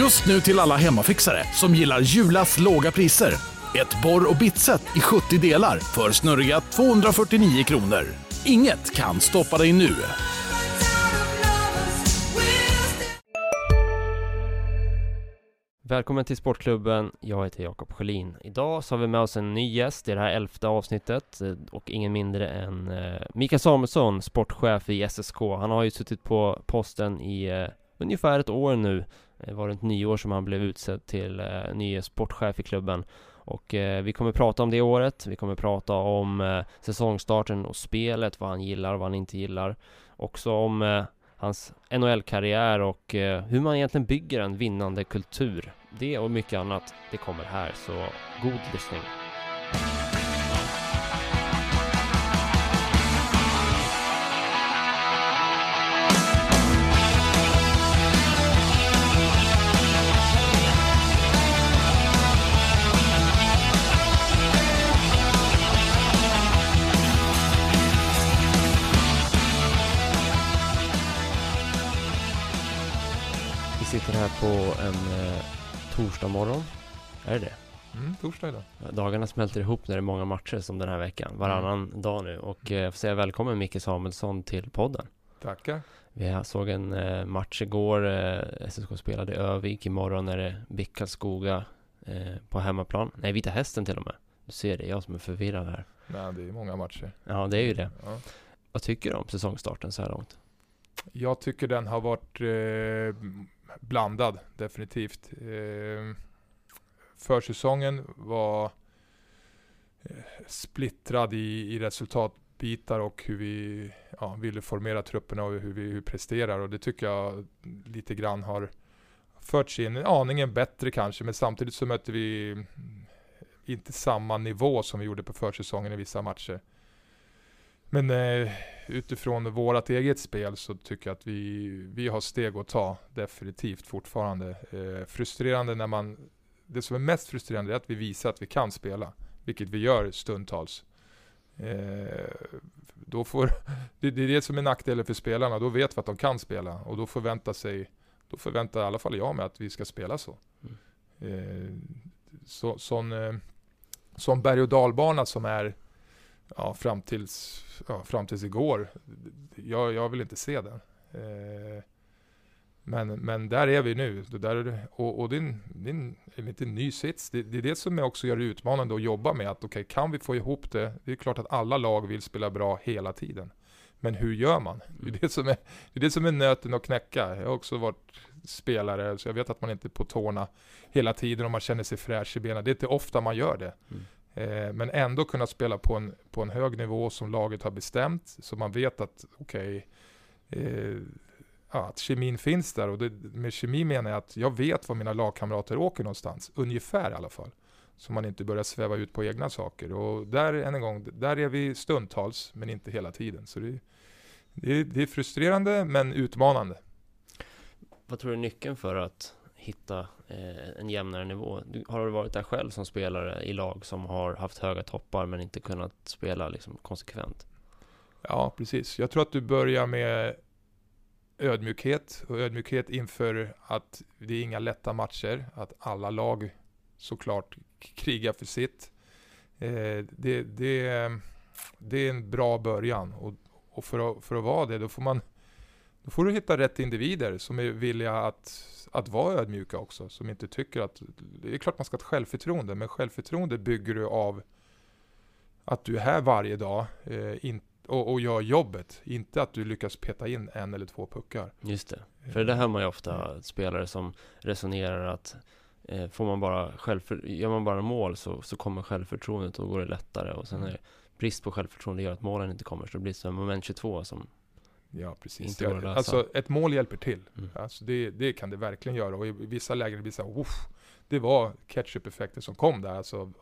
Just nu till alla hemmafixare som gillar Julas låga priser. Ett borr och bitset i 70 delar för snurriga 249 kronor. Inget kan stoppa dig nu. Välkommen till Sportklubben, jag heter Jakob Sjölin. Idag så har vi med oss en ny gäst i det här elfte avsnittet eh, och ingen mindre än eh, Mikael Samuelsson, sportchef i SSK. Han har ju suttit på posten i eh, ungefär ett år nu. Det var runt nyår som han blev utsedd till eh, ny sportchef i klubben. Och eh, vi kommer prata om det året, vi kommer prata om eh, säsongstarten och spelet, vad han gillar och vad han inte gillar. Också om eh, hans NHL-karriär och eh, hur man egentligen bygger en vinnande kultur. Det och mycket annat, det kommer här, så god lyssning. Här på en eh, torsdag morgon. Är det det? Mm, torsdag idag. Dagarna smälter ihop när det är många matcher som den här veckan. Varannan mm. dag nu. Och eh, jag får säga välkommen Micke Samuelsson till podden. Tackar. Vi såg en eh, match igår. Eh, SSK spelade i Övik. Imorgon är det Bickalskoga eh, på hemmaplan. Nej, Vita Hästen till och med. Du ser det, jag som är förvirrad här. Nej, det är många matcher. Ja, det är ju det. Ja. Vad tycker du om säsongstarten så här långt? Jag tycker den har varit eh, blandad, definitivt. Eh, försäsongen var eh, splittrad i, i resultatbitar och hur vi ja, ville formera trupperna och hur vi hur presterar. Och det tycker jag lite grann har förts in. Aningen bättre kanske, men samtidigt så mötte vi mm, inte samma nivå som vi gjorde på försäsongen i vissa matcher. Men eh, utifrån vårt eget spel så tycker jag att vi, vi har steg att ta, definitivt fortfarande. Eh, frustrerande när man, det som är mest frustrerande är att vi visar att vi kan spela, vilket vi gör stundtals. Eh, då får, det, det är det som är nackdelen för spelarna, då vet vi att de kan spela och då förväntar sig, då förväntar i alla fall jag mig att vi ska spela så. Mm. Eh, så sån, eh, sån berg och dalbana som är ja, fram, tills, ja, fram tills igår. Jag, jag vill inte se den. Eh, men, men där är vi nu. Det där, och, och det är, en, det är en, inte en ny sits. Det, det, är det som också gör det utmanande att jobba med. Att okay, kan vi få ihop det? Det är klart att alla lag vill spela bra hela tiden. Men hur gör man? Det är mm. det som är, det är, det som är nöten att knäcka. Jag har också varit spelare, så jag vet att man inte är på tårna hela tiden och man känner sig fräsch i benen. Det är inte ofta man gör det. Mm. Eh, men ändå kunna spela på en, på en hög nivå som laget har bestämt. Så man vet att, okej, okay, eh, ja, att kemin finns där. Och det, med kemi menar jag att jag vet var mina lagkamrater åker någonstans. Ungefär i alla fall. Så man inte börjar sväva ut på egna saker. Och där, än en gång, där är vi stundtals, men inte hela tiden. Så det, det, det är frustrerande, men utmanande. Vad tror du är nyckeln för att hitta eh, en jämnare nivå. Du, har du varit där själv som spelare i lag som har haft höga toppar men inte kunnat spela liksom konsekvent? Ja, precis. Jag tror att du börjar med ödmjukhet och ödmjukhet inför att det är inga lätta matcher, att alla lag såklart krigar för sitt. Eh, det, det, det är en bra början och, och för, att, för att vara det, då får man då får du hitta rätt individer som är villiga att att vara ödmjuka också. Som inte tycker att, det är klart man ska ha ett självförtroende, men självförtroende bygger du av att du är här varje dag eh, in, och, och gör jobbet. Inte att du lyckas peta in en eller två puckar. Just det. För det hör man ju ofta mm. spelare som resonerar att eh, får man bara självför, gör man bara mål så, så kommer självförtroendet och då går det lättare. Och sen mm. är det brist på självförtroende gör att målen inte kommer. Så det blir som moment 22 som Ja, precis. Ja, alltså ett mål hjälper till. Mm. Alltså det, det kan det verkligen göra. Och i vissa lägen blir det så här, det var ketchup-effekter som kom där, alltså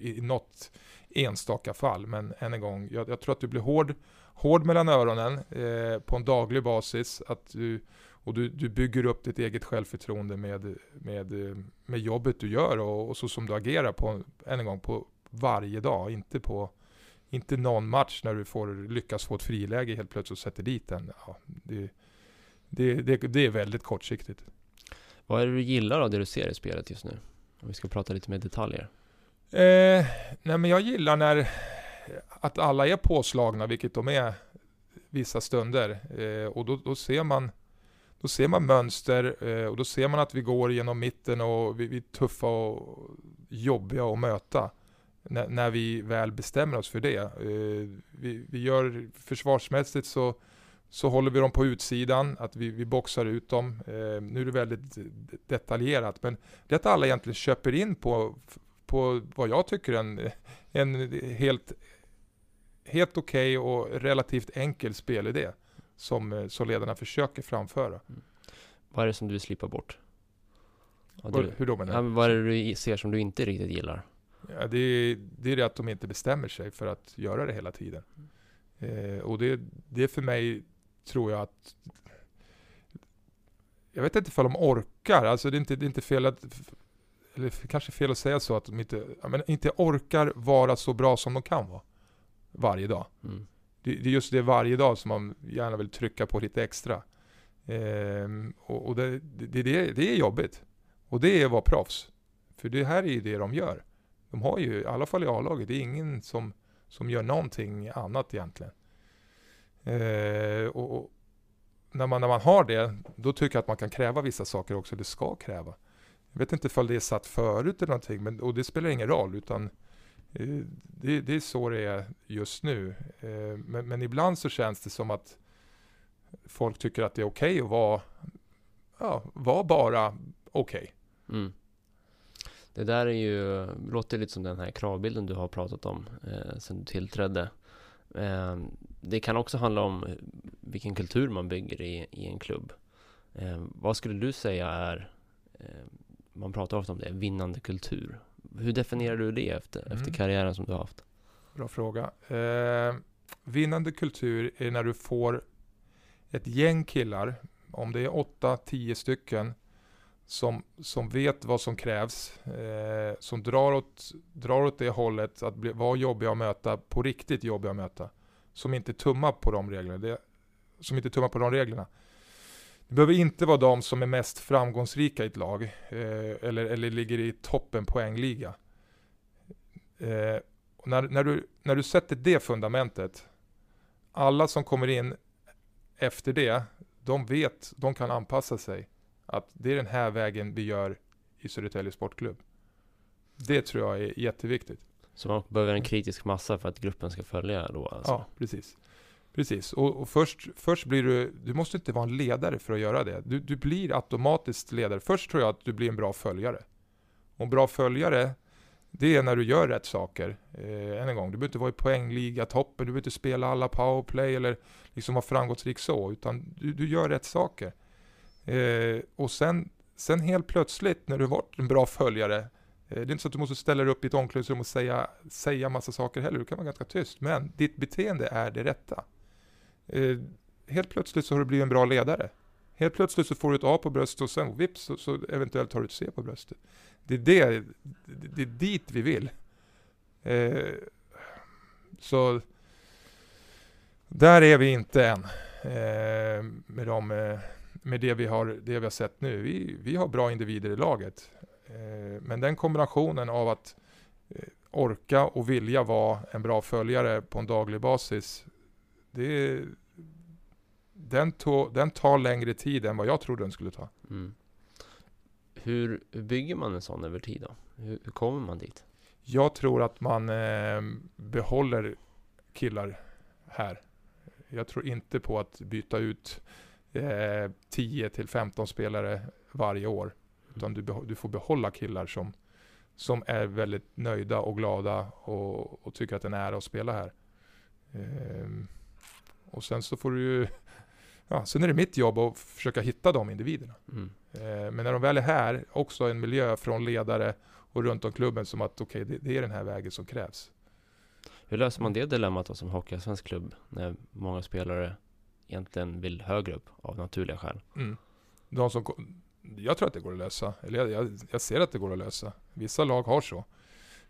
i, i något enstaka fall. Men än en gång, jag, jag tror att du blir hård, hård mellan öronen eh, på en daglig basis. Att du, och du, du bygger upp ditt eget självförtroende med, med, med jobbet du gör och, och så som du agerar på, än en gång, på varje dag. Inte på inte någon match när du får lyckas få ett friläge helt plötsligt och sätter dit den. Ja, det, det, det, det är väldigt kortsiktigt. Vad är det du gillar av det du ser i spelet just nu? Om vi ska prata lite mer detaljer. Eh, nej men jag gillar när att alla är påslagna, vilket de är vissa stunder. Eh, och då, då, ser man då ser man mönster eh, och då ser man att vi går genom mitten och vi, vi är tuffa och jobbiga att möta. När, när vi väl bestämmer oss för det. Eh, vi, vi gör försvarsmässigt så så håller vi dem på utsidan, att vi, vi boxar ut dem. Eh, nu är det väldigt detaljerat, men det att alla egentligen köper in på, på vad jag tycker är en, en helt, helt okej okay och relativt enkel spelidé som, eh, som ledarna försöker framföra. Mm. Vad är det som du vill slippa bort? du, hur då menar du? Ja, vad är det du ser som du inte riktigt gillar? Ja, det, är, det är det att de inte bestämmer sig för att göra det hela tiden. Eh, och det, det är för mig tror jag att jag vet inte ifall de orkar, alltså det är inte, det är inte fel att eller kanske fel att säga så att de inte, men inte orkar vara så bra som de kan vara varje dag. Mm. Det, det, är just det varje dag som man gärna vill trycka på lite extra. Ehm, och, och det, det, det, det, är jobbigt. Och det är att vara proffs. För det här är ju det de gör. De har ju, i alla fall i A-laget, det är ingen som, som gör någonting annat egentligen. Eh, och, och, när, man, när man har det, då tycker jag att man kan kräva vissa saker också, det ska kräva. Jag vet inte ifall det är satt förut eller någonting, men, och det spelar ingen roll, utan eh, det, det, är så det är just nu. Eh, men, men, ibland så känns det som att folk tycker att det är okej okay att vara, ja, vara bara okej. Okay. Mm. Det där är ju, låter lite som den här kravbilden du har pratat om eh, sen du tillträdde. Eh, det kan också handla om vilken kultur man bygger i, i en klubb. Eh, vad skulle du säga är, eh, man pratar ofta om det, vinnande kultur. Hur definierar du det efter, mm. efter karriären som du har haft? Bra fråga. Eh, vinnande kultur är när du får ett gäng killar, om det är åtta, tio stycken, som, som vet vad som krävs, eh, som drar åt, drar åt det hållet att bli, vara jobbiga att möta, på riktigt jobbiga att möta. Som inte tummar på de reglerna. Det, som inte tummar på de reglerna. Det behöver inte vara de som är mest framgångsrika i ett lag, eh, eller, eller ligger i toppen poängliga. Eh, när, när, du, när du sätter det fundamentet, alla som kommer in efter det, de vet, de kan anpassa sig att det är den här vägen vi gör i Södertälje Sportklubb. Det tror jag är jätteviktigt. Så man behöver en kritisk massa för att gruppen ska följa då? Alltså. Ja, precis. Precis, och, och, först, först blir du, du måste inte vara en ledare för att göra det. Du, du blir automatiskt ledare. Först tror jag att du blir en bra följare. Och en bra följare, det är när du gör rätt saker. Eh, än en gång, du behöver inte vara i poängliga toppen, du behöver inte spela alla powerplay eller liksom vara framgångsrik så, utan du, du gör rätt saker. Eh, och sen, sen helt plötsligt när du varit en bra följare, eh, det är inte så att du måste ställa dig upp i ett omklädningsrum och säga, säga massa saker heller, du kan vara ganska tyst, men ditt beteende är det rätta. Eh, helt plötsligt så har du blivit en bra ledare. Helt plötsligt så får du ett A på bröstet och sen vips så, så eventuellt har du ett C på bröstet. Det är, det, det är dit vi vill. Eh, så där är vi inte än eh, med de eh, med det vi har, det vi har sett nu. Vi, vi har bra individer i laget. Eh, men den kombinationen av att eh, orka och vilja vara en bra följare på en daglig basis. Det, den, tog, den tar längre tid än vad jag trodde den skulle ta. Mm. Hur, hur, bygger man en sån över tid då? Hur, hur kommer man dit? Jag tror att man eh, behåller killar här. Jag tror inte på att byta ut eh, 10 till 15 spelare varje år. Utan du, du, får behålla killar som, som är väldigt nöjda och glada och, och tycker att det är en ära att spela här. Eh, och sen så får du ju, ja, sen är det mitt jobb att försöka hitta de individerna. Mm. Eh, men när de väl är här, också en miljö från ledare och runt om klubben som att okej, okay, det, det, är den här vägen som krävs. Hur löser man det dilemmat då som Hockeyallsvensk klubb när många spelare egentligen vill högre upp av naturliga skäl. Mm. De som, jag tror att det går att lösa. Eller jag, jag ser att det går att lösa. Vissa lag har så.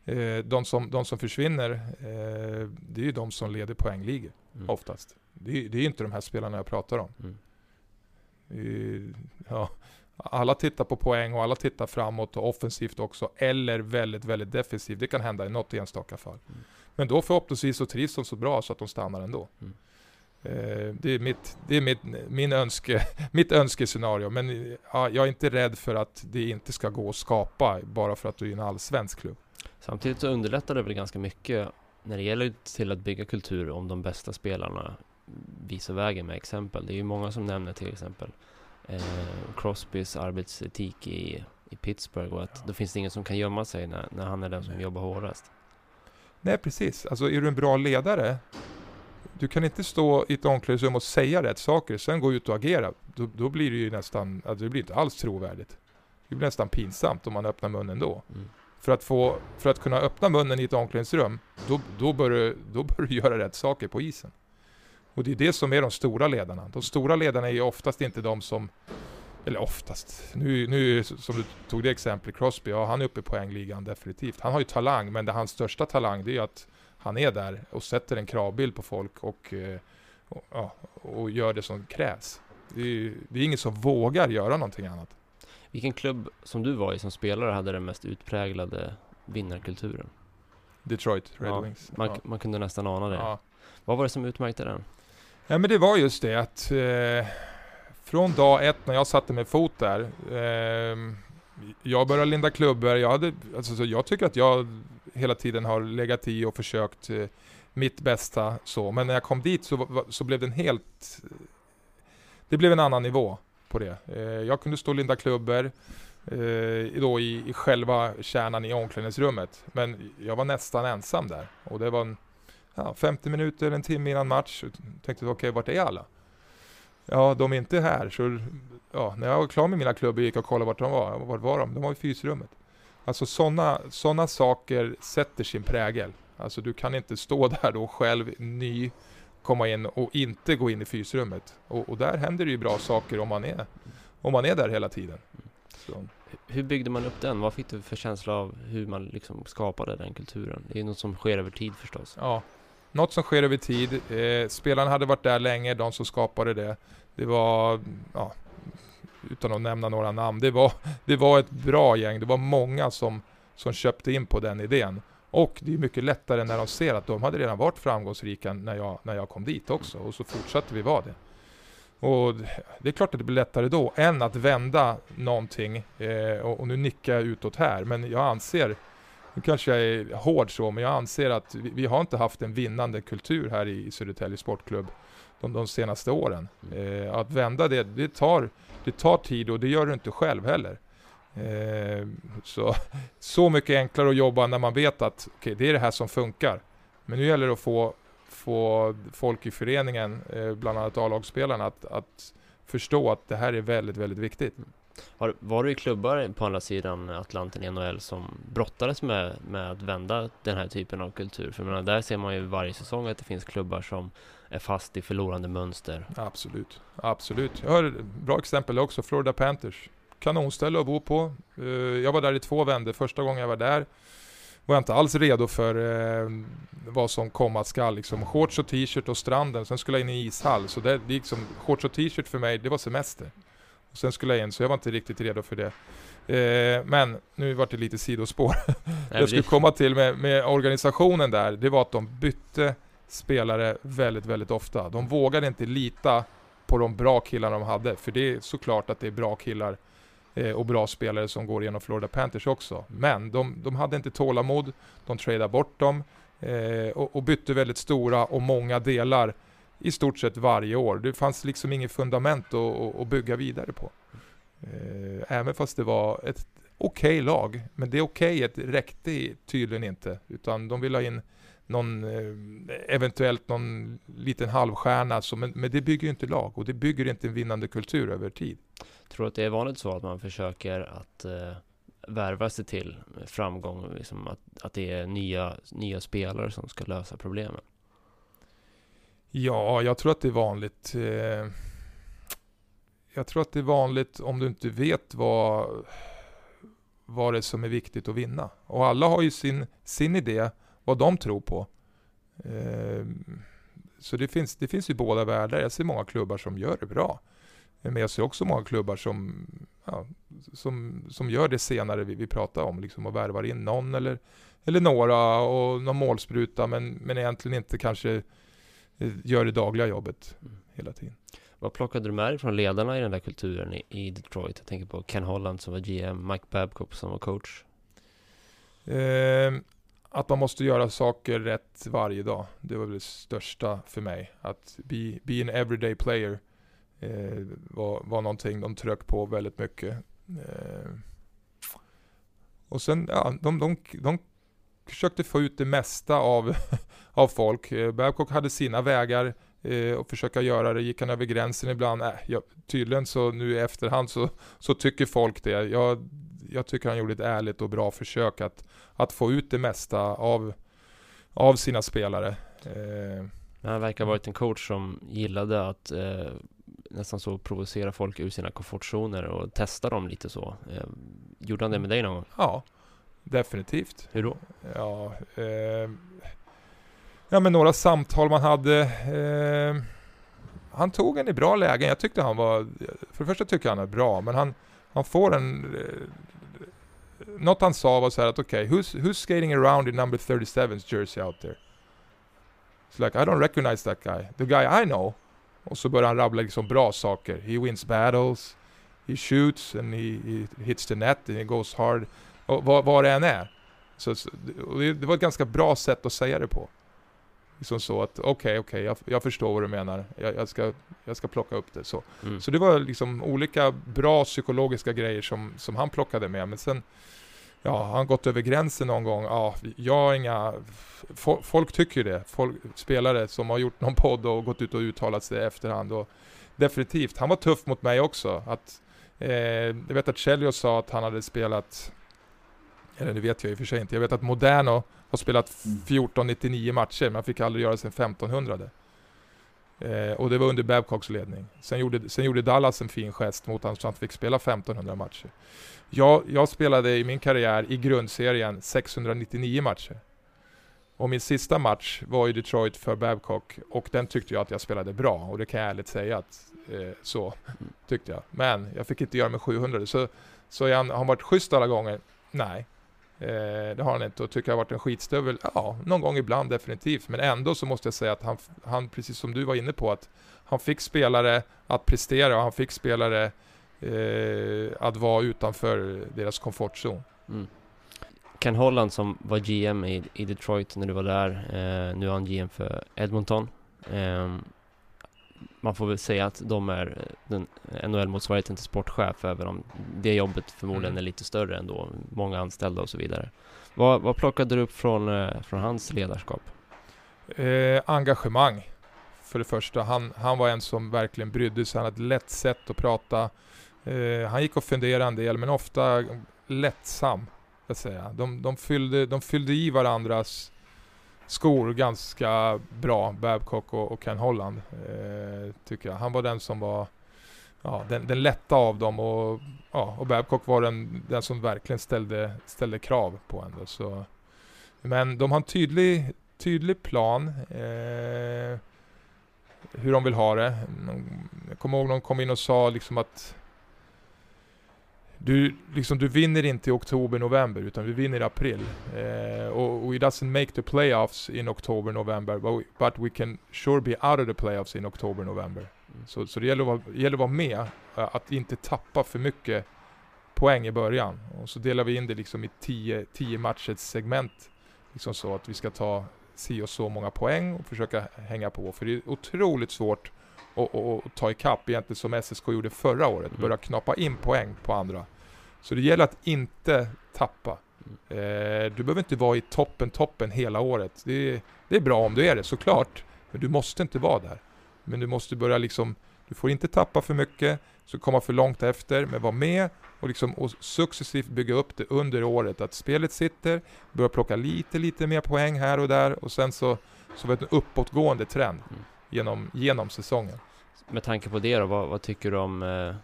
Eh, de, som, de som försvinner, eh, det är ju de som leder poängligor mm. oftast. Det, det är inte de här spelarna jag pratar om. Mm. Ja, Alla tittar på poäng och alla tittar framåt och offensivt också, eller väldigt, väldigt defensivt. Det kan hända i något enstaka fall. Mm. Men då förhoppningsvis så trivs de så bra så att de stannar ändå. Mm. Eh, det är, mitt, det är mitt, min önske, mitt önskescenario. Men ja, jag är inte rädd för att det inte ska gå att skapa bara för att du är en allsvensk klubb. Samtidigt så underlättar det väl ganska mycket när det gäller till att bygga kultur om de bästa spelarna visar vägen med exempel. Det är ju många som nämner till exempel eh, Crosbys arbetsetik i, i Pittsburgh och att ja. då finns det ingen som kan gömma sig när, när han är den som jobbar hårdast. Nej, precis. Alltså är du en bra ledare du kan inte stå i ett omklädningsrum och säga rätt saker, sen gå ut och agera. Då, då blir det ju nästan, alltså det blir inte alls trovärdigt. Det blir nästan pinsamt om man öppnar munnen då. Mm. För, att få, för att kunna öppna munnen i ett omklädningsrum, då, då, bör du, då bör du göra rätt saker på isen. Och det är det som är de stora ledarna. De stora ledarna är ju oftast inte de som, eller oftast, nu, nu som du tog det exemplet, Crosby, ja han är uppe i poängligan definitivt. Han har ju talang, men det hans största talang det är ju att han är där och sätter en kravbild på folk och, eh, och, och gör det som krävs. Det är, det är ingen som vågar göra någonting annat. Vilken klubb som du var i som spelare hade den mest utpräglade vinnarkulturen? Detroit Red ja, Wings. Man, ja. man kunde nästan ana det. Ja. Vad var det som utmärkte den? Ja men det var just det att eh, från dag ett när jag satte mig fot där. Eh, jag började linda klubbor. Jag, hade, alltså, jag tycker att jag hela tiden har legat i och försökt eh, mitt bästa så. Men när jag kom dit så, så blev det en helt... Eh, det blev en annan nivå på det. Eh, jag kunde stå och linda klubbor eh, då i, i själva kärnan i omklädningsrummet. Men jag var nästan ensam där. Och det var en, ja, 50 minuter, en timme innan match. Jag tänkte okej, okay, vart är alla? Ja, de är inte här. Så ja, när jag var klar med mina klubbor gick jag och kollade vart de var. Vart var de? De var i fysrummet. Alltså sådana såna saker sätter sin prägel. Alltså du kan inte stå där då själv ny, komma in och inte gå in i fysrummet. Och, och där händer det ju bra saker om man är, om man är där hela tiden. Så. Hur byggde man upp den? Vad fick du för känsla av hur man liksom skapade den kulturen? Det är något som sker över tid förstås. Ja, något som sker över tid. Eh, spelarna hade varit där länge, de som skapade det. Det var ja, utan att nämna några namn, det var, det var ett bra gäng. Det var många som, som köpte in på den idén. Och det är mycket lättare när de ser att de hade redan varit framgångsrika när jag, när jag kom dit också. Och så fortsatte vi vara det. Och det är klart att det blir lättare då än att vända någonting. Eh, och, och, nu nickar jag utåt här, men jag anser, nu kanske jag är hård så, men jag anser att vi, vi har inte haft en vinnande kultur här i, Södertälje Sportklubb de, de senaste åren. Mm. Eh, att vända det, det tar, det tar tid och det gör du inte själv heller. Eh, så, så mycket enklare att jobba när man vet att okay, det är det här som funkar. Men nu gäller det att få, få folk i föreningen, eh, bland annat A-lagsspelarna, att, att förstå att det här är väldigt, väldigt viktigt. Har, Var, du i klubbar på andra sidan Atlanten i NHL som brottades med, med att vända den här typen av kultur? För menar, där ser man ju varje säsong att det finns klubbar som är fast i förlorande mönster. Absolut, absolut. Jag har ett bra exempel också, Florida Panthers. Kanonställe att bo på. Eh, jag var där i två vändor. Första gången jag var där var jag inte alls redo för eh, vad som komma skall. Liksom. Shorts och t-shirt och stranden. Sen skulle jag in i ishall. Så det, liksom, shorts och t-shirt för mig, det var semester. Och sen skulle jag in, så jag var inte riktigt redo för det. Eh, men nu vart det lite sidospår. jag skulle komma till med, med organisationen där, det var att de bytte spelare väldigt, väldigt ofta. De vågade inte lita på de bra killarna de hade, för det är såklart att det är bra killar eh, och bra spelare som går igenom Florida Panthers också. Men de, de hade inte tålamod, de tradade bort dem eh, och, och, bytte väldigt stora och många delar i stort sett varje år. Det fanns liksom inget fundament att, att bygga vidare på. Eh, även fast det var ett okej okay lag, men det okejet räckte tydligen inte, utan de ville ha in någon, eh, eventuellt någon liten halvstjärna, alltså, men, men det bygger ju inte lag och det bygger inte en vinnande kultur över tid. Tror du att det är vanligt så att man försöker att eh, värva sig till framgång, liksom att, att det är nya, nya spelare som ska lösa problemen? Ja, jag tror att det är vanligt. Eh, jag tror att det är vanligt om du inte vet vad, vad det är som är viktigt att vinna. Och alla har ju sin, sin idé vad de tror på. Eh, så det finns, det finns ju båda världar. Jag ser många klubbar som gör det bra. Men jag ser också många klubbar som, ja, som, som gör det senare vi, vi pratar om, liksom, och värvar in någon eller, eller några och någon målspruta, men, men egentligen inte kanske gör det dagliga jobbet mm. hela tiden. Vad plockade du med dig från ledarna i den där kulturen i, i Detroit? Jag tänker på Ken Holland som var GM, Mike Babcock som var coach. Eh, att man måste göra saker rätt varje dag. Det var väl det största för mig. Att be, be an everyday player eh, var, var någonting de tryckte på väldigt mycket. Eh, och sen, ja, de, de, de försökte få ut det mesta av, av folk. Eh, Babcock hade sina vägar eh, och försöka göra det. Gick han över gränsen ibland? Äh, ja, tydligen så nu i efterhand så, så tycker folk det. Jag, jag tycker han gjorde ett ärligt och bra försök att, att få ut det mesta av, av sina spelare. Eh, han verkar ha varit en coach som gillade att eh, nästan så provocera folk ur sina komfortzoner och testa dem lite så. Eh, gjorde han det med dig någon gång? Ja, definitivt. Hur då? Ja, eh, ja men några samtal man hade. Eh, han tog en i bra lägen. Jag tyckte han var, för det första tycker jag han är bra, men han, han får en... Eh, något han sa var så här att okej, okay, who's, who's skating around in number 37's jersey out there? It's like, I don't recognize that guy. The guy I know. Och så börjar han rabbla liksom bra saker. He wins battles, he shoots and he, he hits the net and he goes hard. Och vad, vad det än är. Så, det, det, var ett ganska bra sätt att säga det på. Liksom så att okej, okay, okej, okay, jag, jag, förstår vad du menar. Jag, jag, ska, jag ska plocka upp det. Så, mm. så det var liksom olika bra psykologiska grejer som, som han plockade med. Men sen, ja, har han gått över gränsen någon gång? Ja, jag har inga... Folk tycker det. Folk, spelare som har gjort någon podd och gått ut och uttalat sig i efterhand. Och definitivt, han var tuff mot mig också. Att, eh, jag vet att Chelios sa att han hade spelat eller det vet jag i och för sig inte. Jag vet att Moderno har spelat 1499 mm. matcher, men han fick aldrig göra sin 1500. Eh, och det var under Babcocks ledning. Sen gjorde, sen gjorde Dallas en fin gest mot honom så han fick spela 1500 matcher. Jag, jag spelade i min karriär i grundserien 699 matcher. Och min sista match var i Detroit för Babcock och den tyckte jag att jag spelade bra och det kan jag ärligt säga att eh, så mm. tyckte jag. Men jag fick inte göra med 700 så, så jag, har han varit schysst alla gånger? Nej. Eh, det har han inte och tycker jag har varit en skitstövel? Ja, någon gång ibland definitivt. Men ändå så måste jag säga att han, han precis som du var inne på, att han fick spelare att prestera och han fick spelare eh, att vara utanför deras komfortzon. Mm. Ken Holland som var GM i, i Detroit när du var där, eh, nu är han GM för Edmonton. Eh, man får väl säga att de är den NHL-motsvarigheten till sportchef, även om det jobbet förmodligen mm. är lite större ändå, många anställda och så vidare. Vad, vad plockade du upp från, eh, från hans ledarskap? Eh, engagemang, för det första. Han, han var en som verkligen brydde sig, han hade ett lätt sätt att prata. Eh, han gick och funderade en del, men ofta lättsam. Att säga. De, de, fyllde, de fyllde i varandras skor ganska bra, Babcock och, och Ken Holland. Eh, tycker jag. Han var den som var ja, den, den lätta av dem och, ja, och Babcock var den, den som verkligen ställde, ställde krav på en. Så. Men de har en tydlig, tydlig plan. Eh, hur de vill ha det. Jag kommer ihåg någon kom in och sa liksom att du, liksom, du vinner inte i oktober, november, utan du vinner i april. Eh, och we doesn't make the playoffs in oktober, november, but we, but we can sure be out of the playoffs in oktober, november. Mm. Så, så det gäller att, vara, gäller att vara med, eh, att inte tappa för mycket poäng i början. Och så delar vi in det liksom i 10 matchers segment. Liksom så att vi ska ta si och så många poäng och försöka hänga på. För det är otroligt svårt att, att, att ta ikapp egentligen som SSK gjorde förra året. Mm. Börja knappa in poäng på andra. Så det gäller att inte tappa. Eh, du behöver inte vara i toppen, toppen hela året. Det är, det är bra om du är det såklart. Men du måste inte vara där. Men du måste börja liksom, du får inte tappa för mycket, så komma för långt efter, men vara med och, liksom, och successivt bygga upp det under året. Att spelet sitter, börja plocka lite, lite mer poäng här och där och sen så, så var det en uppåtgående trend mm. genom, genom säsongen. Med tanke på det då, vad, vad tycker du om eh,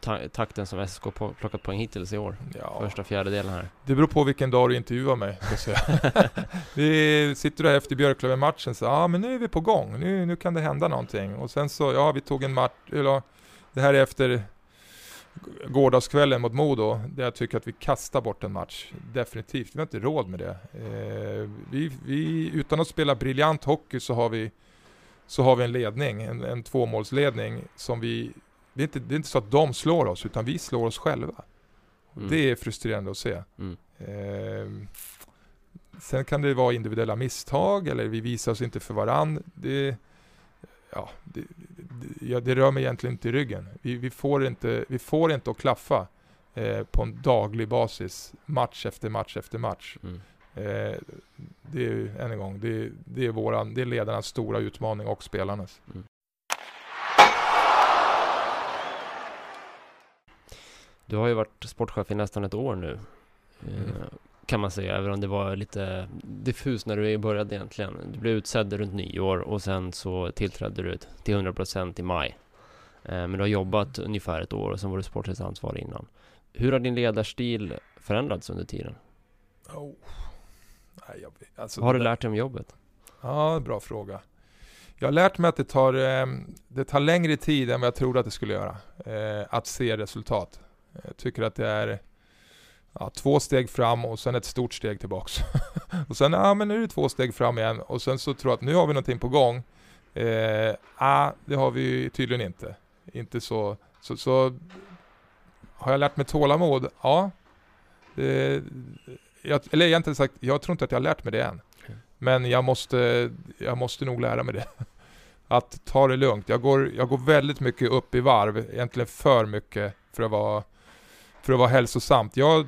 ta takten som SSK plockat poäng hittills i år? Ja. Första fjärdedelen här. Det beror på vilken dag du intervjuar mig. vi sitter du här efter Björklöven-matchen så ja ah, men nu är vi på gång. Nu, nu kan det hända någonting. Och sen så, ja vi tog en match, eller det här är efter gårdagskvällen mot Modo, där jag tycker att vi kastar bort en match. Definitivt, vi har inte råd med det. Eh, vi, vi, utan att spela briljant hockey så har vi, så har vi en ledning, en, en tvåmålsledning som vi... Det är, inte, det är inte så att de slår oss, utan vi slår oss själva. Mm. Det är frustrerande att se. Mm. Eh, sen kan det vara individuella misstag, eller vi visar oss inte för varann. Det, ja, det, det, det, rör mig egentligen inte i ryggen. Vi, vi, får, inte, vi får inte att klaffa eh, på en daglig basis, match efter match efter match. Mm. Eh, det är än en gång, det, det, är våran, det är ledarnas stora utmaning och spelarnas. Mm. Du har ju varit sportchef i nästan ett år nu. Mm. Eh, kan man säga, även om det var lite diffus när du började egentligen. Du blev utsedd runt nyår och sen så tillträdde du till 100% i maj. Eh, men du har jobbat ungefär ett år och sen var du sportligt ansvarig innan. Hur har din ledarstil förändrats under tiden? Oh. Nej, jag, alltså, har du lärt dig om jobbet? Ja, bra fråga. Jag har lärt mig att det tar, eh, det tar längre tid än vad jag trodde att det skulle göra. Att se resultat. Jag tycker att det är ja, två steg fram och sen ett stort steg tillbaks. och sen, ja men nu är det två steg fram igen och sen så tror jag att nu har vi någonting på gång. Eh, ah, det har vi tydligen inte. Inte så, så, så har jag lärt mig tålamod? Ja. Det, jag, eller egentligen sagt, jag tror inte att jag har lärt mig det än. Men jag måste, jag måste nog lära mig det. Att ta det lugnt. Jag går, jag går väldigt mycket upp i varv, egentligen för mycket för att vara för att vara hälsosamt. Jag,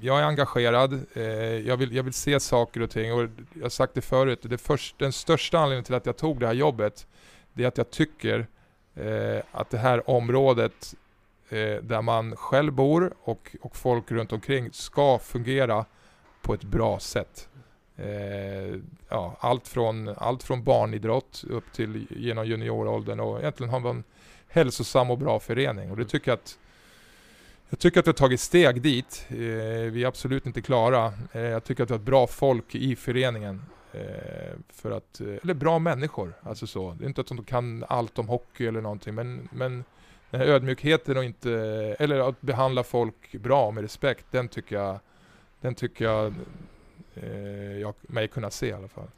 jag är engagerad, eh, jag, vill, jag vill se saker och ting och jag har sagt det förut, det först, den största anledningen till att jag tog det här jobbet, det är att jag tycker eh, att det här området eh, där man själv bor och, och folk runt omkring ska fungera på ett bra sätt. Eh, ja, allt, från, allt från barnidrott upp till genom junioråldern och egentligen man en hälsosam och bra förening och det tycker jag att jag tycker att vi har tagit steg dit. Eh, vi är absolut inte klara. Eh, jag tycker att vi har ett bra folk i föreningen. Eh, för att, eller bra människor. Alltså så. Det är inte att de kan allt om hockey eller någonting. Men, men den här ödmjukheten och inte, eller att behandla folk bra med respekt. Den tycker jag, den tycker jag, jag mig kunna se i alla fall.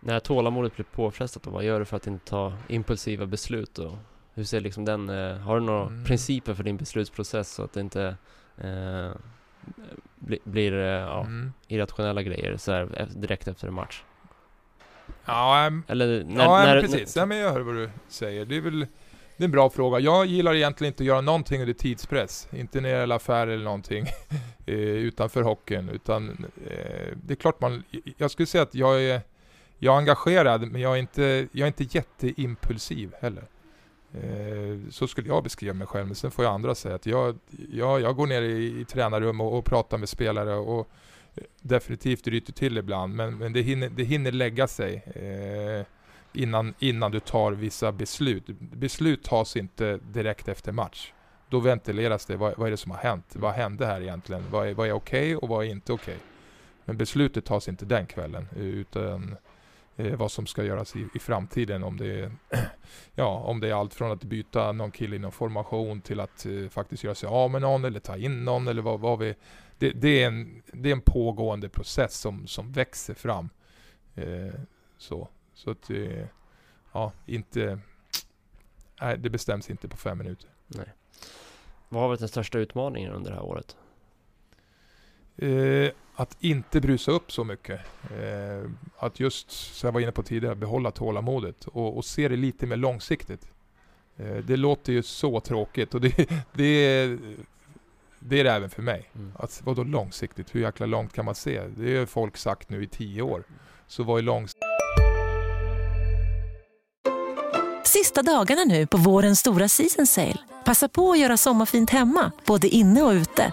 När tålamodet blir påfrestat, vad gör du för att inte ta impulsiva beslut? Och hur ser liksom den, eh, har du några mm. principer för din beslutsprocess så att det inte eh, bli, blir eh, ja, mm. irrationella grejer så här, direkt efter en match? Ja, äm, Eller när, ja när, precis. När, ja, men jag hör vad du säger. Det är väl det är en bra fråga. Jag gillar egentligen inte att göra någonting under tidspress. Inte när det gäller affärer eller någonting eh, utanför hockeyn. Utan eh, det är klart man... Jag skulle säga att jag är, jag är engagerad, men jag är inte, jag är inte jätteimpulsiv heller. Eh, så skulle jag beskriva mig själv, men sen får ju andra säga att jag, jag, jag går ner i, i tränarrum och, och pratar med spelare och eh, definitivt ryter till ibland, men, men det, hinner, det hinner lägga sig eh, innan, innan du tar vissa beslut. Beslut tas inte direkt efter match. Då ventileras det, vad, vad är det som har hänt? Vad hände här egentligen? Vad är, vad är okej okay och vad är inte okej? Okay? Men beslutet tas inte den kvällen, utan eh, vad som ska göras i, i framtiden. Om det, är, ja, om det är allt från att byta någon kille inom formation till att eh, faktiskt göra sig av med någon eller ta in någon eller vad, vad vi... Det, det, är en, det är en pågående process som, som växer fram. Eh, så, så att det, ja, inte... Nej, det bestäms inte på fem minuter. Nej. Vad har varit den största utmaningen under det här året? Eh, att inte brusa upp så mycket. Eh, att just, som jag var inne på tidigare, behålla tålamodet och, och se det lite mer långsiktigt. Eh, det låter ju så tråkigt och det, det, är, det är det även för mig. Mm. Att, vadå långsiktigt? Hur jäkla långt kan man se? Det har folk sagt nu i tio år. Så vad är långsiktigt? Sista dagarna nu på vårens stora season sale. Passa på att göra sommarfint hemma, både inne och ute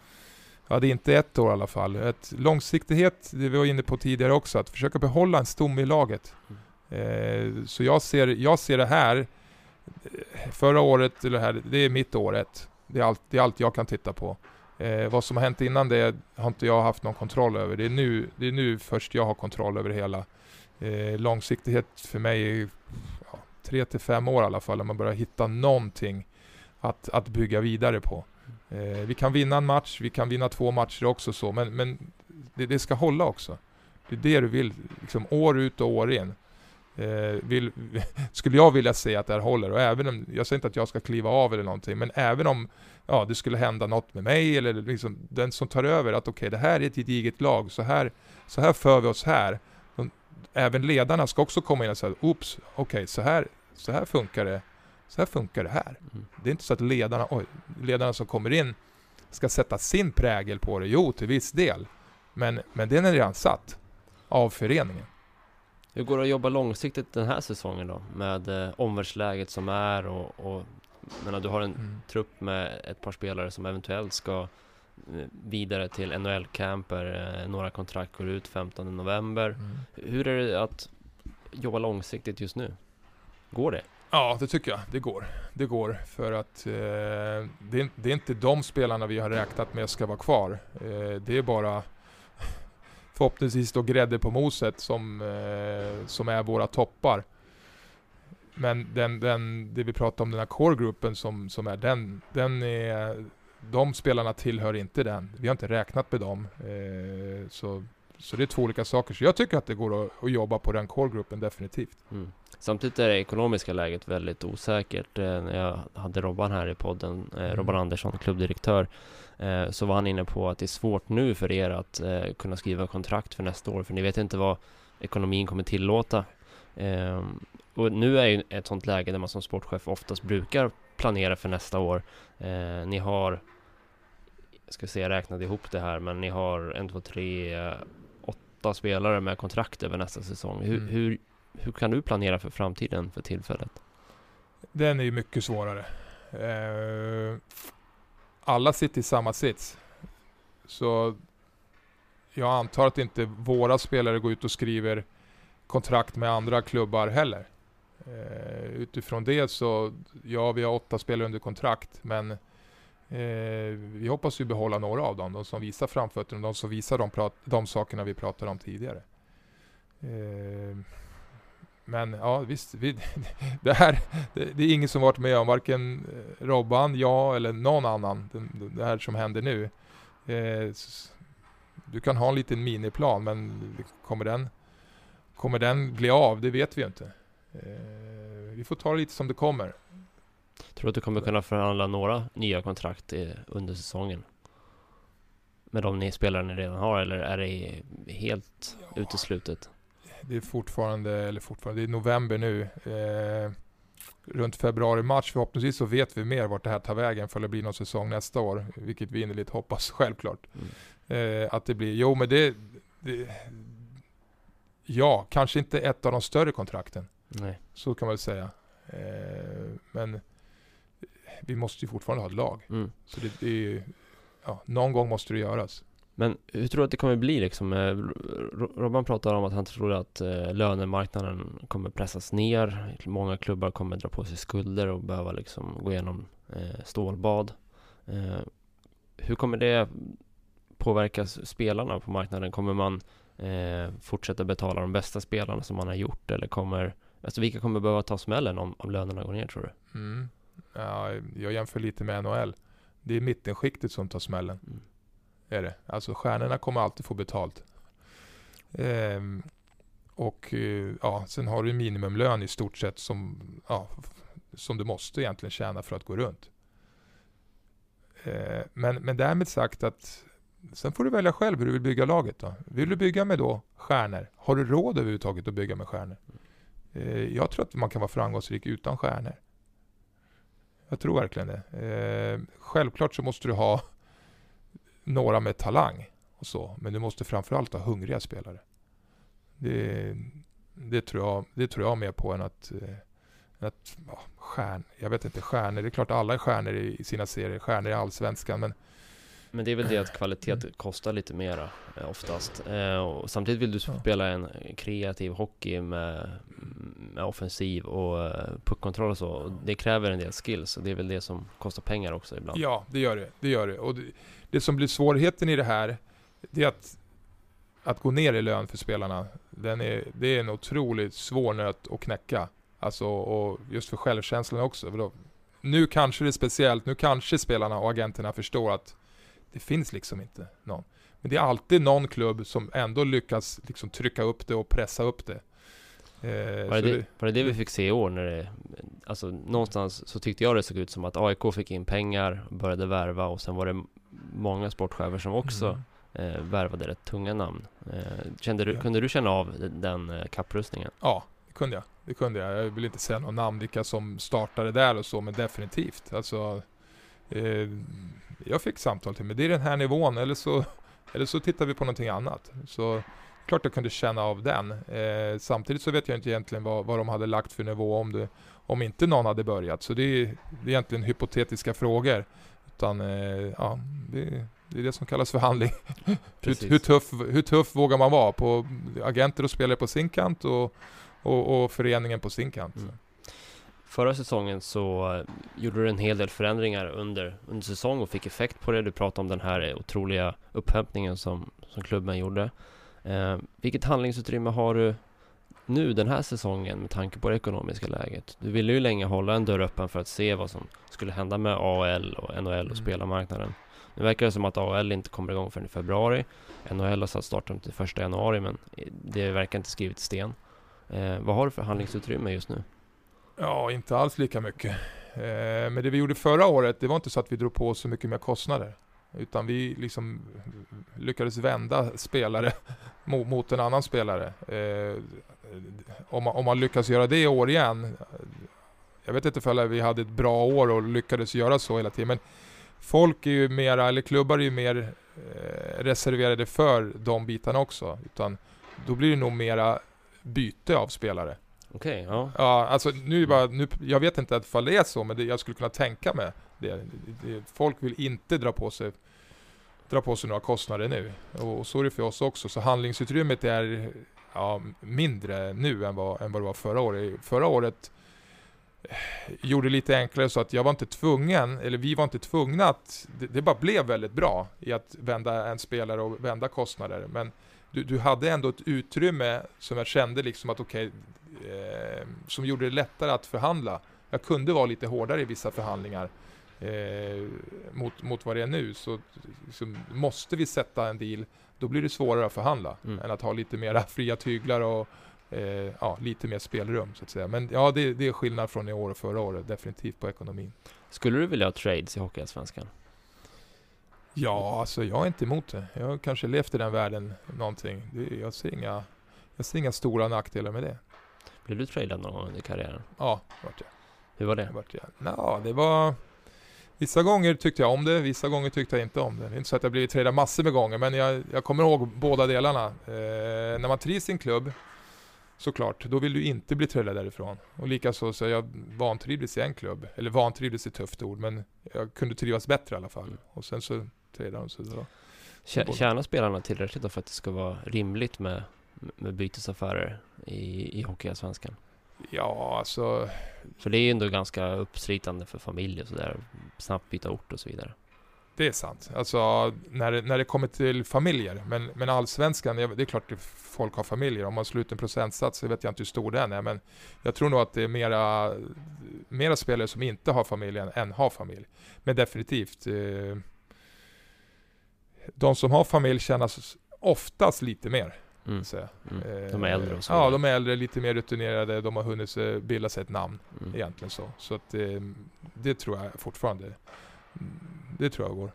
Ja, det är inte ett år i alla fall. Ett långsiktighet, det vi var inne på tidigare också, att försöka behålla en stomme i laget. Eh, så jag ser, jag ser det här, eh, förra året, eller här, det är mitt året. Det är allt, det är allt jag kan titta på. Eh, vad som har hänt innan det har inte jag haft någon kontroll över. Det är nu, det är nu först jag har kontroll över det hela. Eh, långsiktighet för mig är ja, tre till fem år i alla fall, när man börjar hitta någonting att, att bygga vidare på. Eh, vi kan vinna en match, vi kan vinna två matcher också så, men, men det, det ska hålla också. Det är det du vill, liksom år ut och år in. Eh, vill, skulle jag vilja se att det här håller. Och även om, jag säger inte att jag ska kliva av eller någonting, men även om ja, det skulle hända något med mig eller liksom den som tar över, att okej, okay, det här är ett gediget lag, så här, så här för vi oss här. De, även ledarna ska också komma in och säga, oops, okej, okay, så, här, så här funkar det. Så här funkar det här. Mm. Det är inte så att ledarna, oj, ledarna som kommer in ska sätta sin prägel på det. Jo, till viss del. Men, men den är redan satt av föreningen. Hur går det att jobba långsiktigt den här säsongen då? Med eh, omvärldsläget som är och, och menar, du har en mm. trupp med ett par spelare som eventuellt ska eh, vidare till NHL-camper. Eh, några kontrakt går ut 15 november. Mm. Hur är det att jobba långsiktigt just nu? Går det? Ja, det tycker jag. Det går. Det går för att eh, det, är, det, är, inte de spelarna vi har räknat med ska vara kvar. Eh, det är bara förhoppningsvis då grädde på moset som, eh, som är våra toppar. Men den, den, det vi pratar om, den här core-gruppen som, som är den, den är, de spelarna tillhör inte den. Vi har inte räknat med dem. Eh, så, så det är två olika saker. Så jag tycker att det går att, att jobba på den core-gruppen definitivt. Mm. Samtidigt är det ekonomiska läget väldigt osäkert. Eh, när jag hade Robban här i podden, eh, mm. Robban Andersson, klubbdirektör, eh, så var han inne på att det är svårt nu för er att kunna skriva kontrakt för nästa år, för ni vet inte vad ekonomin kommer tillåta. Ehm, och nu är ju ett sånt läge där man som sportchef oftast brukar planera för nästa år. Ni har, jag ska se, jag räknade ihop det här, men ni har en, två, tre, åtta spelare med kontrakt över nästa säsong. Hur, mm. hur hur kan du planera för framtiden för tillfället? Den är ju mycket svårare. Eh, alla sitter i samma sits. Så jag antar att inte våra spelare går ut och skriver kontrakt med andra klubbar heller. Eh, utifrån det så, ja vi har åtta spelare under kontrakt men eh, vi hoppas ju behålla några av dem. De som visar framfötterna, de som visar de, de sakerna vi pratade om tidigare. Eh, men ja, visst. Vi, det här det, det, är ingen som varit med om, varken eh, Robban, jag eller någon annan, det, det här som händer nu. Eh, du kan ha en liten miniplan, men kommer den, kommer den bli av? Det vet vi inte. Eh, vi får ta det lite som det kommer. Tror du att du kommer kunna förhandla några nya kontrakt eh, under säsongen? Med de ni spelare ni redan har, eller är det helt ja. uteslutet? Det är fortfarande, eller fortfarande, det är november nu. Eh, runt februari-mars förhoppningsvis så vet vi mer vart det här tar vägen för det blir någon säsong nästa år. Vilket vi innerligt hoppas självklart. Mm. Eh, att det blir, jo men det, det, Ja, kanske inte ett av de större kontrakten. Nej. Så kan man väl säga. Eh, men vi måste ju fortfarande ha ett lag. Mm. Så det, det är, ja, någon gång måste det göras. Men hur tror du att det kommer bli liksom? Eh, Robban pratar om att han tror att eh, lönemarknaden kommer pressas ner. Många klubbar kommer dra på sig skulder och behöva liksom gå igenom eh, stålbad. Hur kommer det påverka spelarna på marknaden? Kommer man fortsätta betala de bästa spelarna som man har gjort? Eller kommer, alltså vilka kommer behöva ta smällen om, om lönerna går ner tror du? Mm. Ja, jag jämför lite med NHL. Det är mittenskiktet som tar smällen. Mm. Är det. Alltså stjärnorna kommer alltid få betalt. Ehm, och eh, ja, sen har du minimumlön i stort sett som, ja, som du måste egentligen tjäna för att gå runt. Ehm, men, men därmed sagt att sen får du välja själv hur du vill bygga laget. Då. Vill du bygga med då stjärnor? Har du råd överhuvudtaget att bygga med stjärnor? Ehm, jag tror att man kan vara framgångsrik utan stjärnor. Jag tror verkligen det. Ehm, självklart så måste du ha några med talang och så. Men du måste framförallt ha hungriga spelare. Det, det, tror, jag, det tror jag mer på än att, eh, Att, ja, stjärn, jag vet inte, stjärnor, det är klart alla är stjärnor i, sina serier, stjärnor i Allsvenskan, men Men det är väl det att kvalitet kostar lite mera eh, oftast. Eh, och samtidigt vill du spela en kreativ hockey med, med offensiv och puckkontroll och så. Det kräver en del skills och det är väl det som kostar pengar också ibland. Ja, det gör det. Det gör det. Och det, det som blir svårigheten i det här, det är att, att gå ner i lön för spelarna. Den är, det är en otroligt svår nöt att knäcka. Alltså, och just för självkänslan också. För då, nu kanske det är speciellt, nu kanske spelarna och agenterna förstår att det finns liksom inte någon. Men det är alltid någon klubb som ändå lyckas liksom trycka upp det och pressa upp det. Eh, Var det, det, var det det vi fick se i år när det, alltså någonstans så tyckte jag det såg ut som att AIK fick in pengar, började värva och sen var det många sportchefer som också Mm. eh, värvade rätt tunga namn. Eh, kände du, Ja. Kunde du känna av den, den eh, kapprustningen? Ja, det kunde jag. Det kunde jag. Jag vill inte säga någon namn vilka som startade där och så, men definitivt. Alltså, eh, jag fick samtal till mig. Det är den här nivån, eller så, eller så tittar vi på någonting annat. Så klart jag kunde känna av den. Eh, samtidigt så vet jag inte egentligen vad, vad de hade lagt för nivå om, det, om inte någon hade börjat. Så det är, det är egentligen hypotetiska frågor. Utan, eh, ja, det, det är det som kallas förhandling. hur, hur, tuff, hur tuff vågar man vara på agenter och spelare på sin kant och, och, och föreningen på sin kant. Mm. Förra säsongen så eh, gjorde du en hel del förändringar under, under säsong och fick effekt på det. Du pratade om den här eh, otroliga upphämtningen som, som klubben gjorde. Eh, vilket handlingsutrymme har du nu den här säsongen med tanke på det ekonomiska läget? Du ville ju länge hålla en dörr öppen för att se vad som skulle hända med AL och NHL och Mm. spelarmarknaden. Nu verkar det som att AL inte kommer igång förrän i februari. NHL har satt starten till första januari men det verkar inte skrivet i sten. Eh, vad har du för handlingsutrymme just nu? Ja, inte alls lika mycket. Eh, men det vi gjorde förra året, det var inte så att vi drog på oss så mycket mer kostnader. Utan vi liksom lyckades vända spelare mot, mot en annan spelare. Eh, om, man, om man lyckas göra det i år igen. Jag vet inte om vi hade ett bra år och lyckades göra så hela tiden. Men folk är ju mera, eller klubbar är ju mer eh, reserverade för de bitarna också. Utan då blir det nog mera byte av spelare. Okej, ja. Ja, alltså nu är bara, nu, jag vet inte ifall det är så, men det, jag skulle kunna tänka mig det. det, det folk vill inte dra på sig dra på sig några kostnader nu. Och, och så är det för oss också. Så handlingsutrymmet är ja, mindre nu än vad, än vad det var förra året. Förra året eh, gjorde det lite enklare så att jag var inte tvungen, eller vi var inte tvungna att, det, det bara blev väldigt bra i att vända en spelare och vända kostnader. Men du, du hade ändå ett utrymme som jag kände liksom att okej, eh, som gjorde det lättare att förhandla. Jag kunde vara lite hårdare i vissa förhandlingar eh, mot, mot vad det är nu. Så, så måste vi sätta en deal, då blir det svårare att förhandla Mm. än att ha lite mera fria tyglar och eh, ja, lite mer spelrum så att säga. Men ja, det, det är skillnad från i år och förra året, definitivt på ekonomin. Skulle du vilja ha trades i Hockeyallsvenskan? Ja, alltså jag är inte emot det. Jag har kanske levt i den världen någonting. Det, jag, ser inga, jag ser inga stora nackdelar med det. Blev du tradad någon gång under karriären? Ja, vart jag. Hur var det? Vart jag. Nå, det var... Vissa gånger tyckte jag om det, vissa gånger tyckte jag inte om det. Det är inte så att jag blivit tradad massor med gånger, men jag, jag kommer ihåg båda delarna. Eh, när man trivs i en klubb, såklart, då vill du inte bli tradad därifrån. Och likaså så jag vantrivdes i en klubb, eller vantrivdes är ett tufft ord, men jag kunde trivas bättre i alla fall. Och sen så tradade de så då. Tjänar spelarna tillräckligt då för att det ska vara rimligt med, med bytesaffärer i, i Hockeyallsvenskan? Ja, alltså För det är ju ändå ganska uppslitande för familj och sådär. Snabbt byta ort och så vidare. Det är sant. Alltså när det, när det kommer till familjer. Men, men allsvenskan, det är klart att folk har familjer. Om man slår ut en procentsats så vet jag inte hur stor den är. Men jag tror nog att det är mera, mera spelare som inte har familj än, har familj. Men definitivt. Eh, de som har familj kännas oftast lite mer. Mm. Mm. Eh, De är äldre och så Ja, de är äldre, lite mer rutinerade. De har hunnit bilda sig ett namn. Mm. Egentligen så. Så att eh, det tror jag fortfarande. mm, Det tror jag går.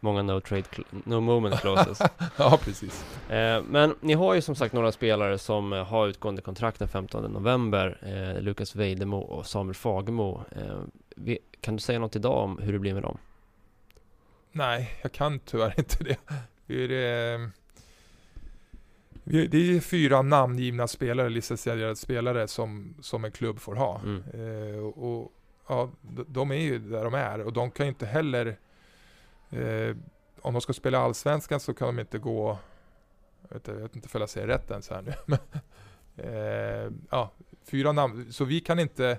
Många no trade, no moment clauses. Ja, precis. Eh, men ni har ju som sagt några spelare som eh, har utgående kontrakt den 15 november. Eh, Lukas Vejdemo och Samuel Fagemo. Eh, kan du säga något idag om hur det blir med dem? Nej, jag kan tyvärr inte det. Det är, Vi, det är fyra namngivna spelare, licensierade spelare som, som en klubb får ha. Mm. Eh, och, ja, de, de är ju där de är och de kan ju inte heller eh, om de ska spela Allsvenskan så kan de inte gå jag vet, jag vet inte om jag säger rätt ens här nu. Men, eh, ja, fyra namn. Så vi kan inte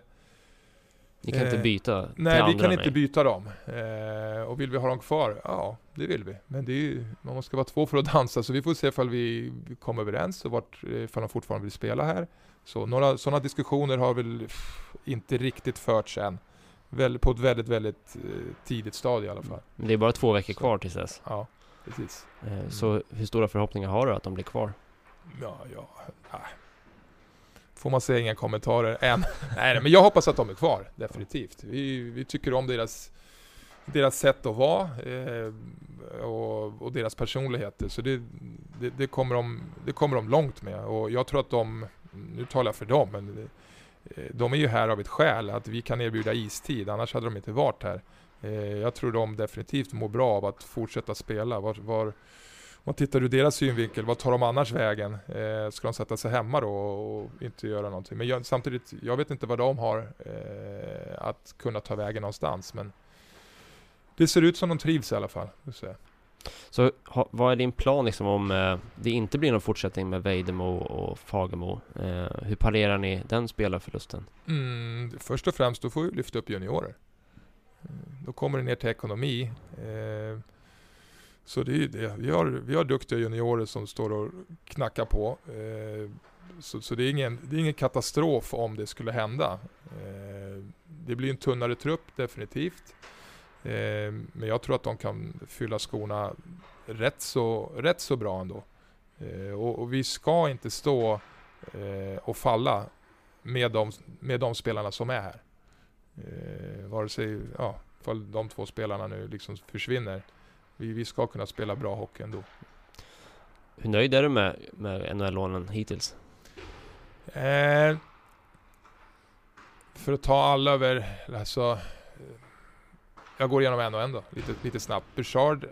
Ni kan inte Eh, byta till Nej, vi kan inte nej. byta dem. Eh, och vill vi ha dem kvar? Ja, det vill vi. Men det är ju, man måste vara två för att dansa, så vi får se ifall vi kommer överens och vart, ifall de fortfarande vill spela här. Så några sådana diskussioner har väl pff, inte riktigt förts än. Väl, på ett väldigt, väldigt eh, tidigt stadie i alla fall. Det är bara två veckor Så. kvar tills dess. Ja, precis. Eh, Så hur stora förhoppningar har du att de blir kvar? Ja, ja, nej. Får man säga inga kommentarer än. nej, men jag hoppas att de är kvar, definitivt. Vi, vi tycker om deras, deras sätt att vara eh, och, och deras personligheter. Så det, det, det, kommer de, det kommer de långt med. Och jag tror att de, nu talar jag för dem, men eh, de är ju här av ett skäl, att vi kan erbjuda istid, annars hade de inte varit här. Eh, jag tror de definitivt mår bra av att fortsätta spela. Var, var, om tittar ur deras synvinkel, vad tar de annars vägen? Eh, ska de sätta sig hemma då och inte göra någonting? Men jag, samtidigt, jag vet inte vad de har eh, att kunna ta vägen någonstans. Men det ser ut som de trivs i alla fall. Så ha, vad är din plan liksom om eh, det inte blir någon fortsättning med Vejdemo och Fagemo? Eh, hur parerar ni den spelarförlusten? Mm, först och främst, då får vi lyfta upp juniorer. Mm, Då kommer det ner till ekonomi. Eh, så det är ju det. Vi har, vi har duktiga juniorer som står och knackar på. Eh, så så det, är ingen, det är ingen katastrof om det skulle hända. Eh, det blir en tunnare trupp definitivt. Eh, men jag tror att de kan fylla skorna rätt så, rätt så bra ändå. Eh, och, och vi ska inte stå eh, och falla med de, med de spelarna som är här. Eh, vare sig, ja, ifall de två spelarna nu liksom försvinner. Vi, vi ska kunna spela bra hockey ändå. Hur nöjd är du med, med NHL-lånen hittills? Eh, för att ta alla över, alltså. eh, Jag går igenom en och en då, lite, lite snabbt. Bouchard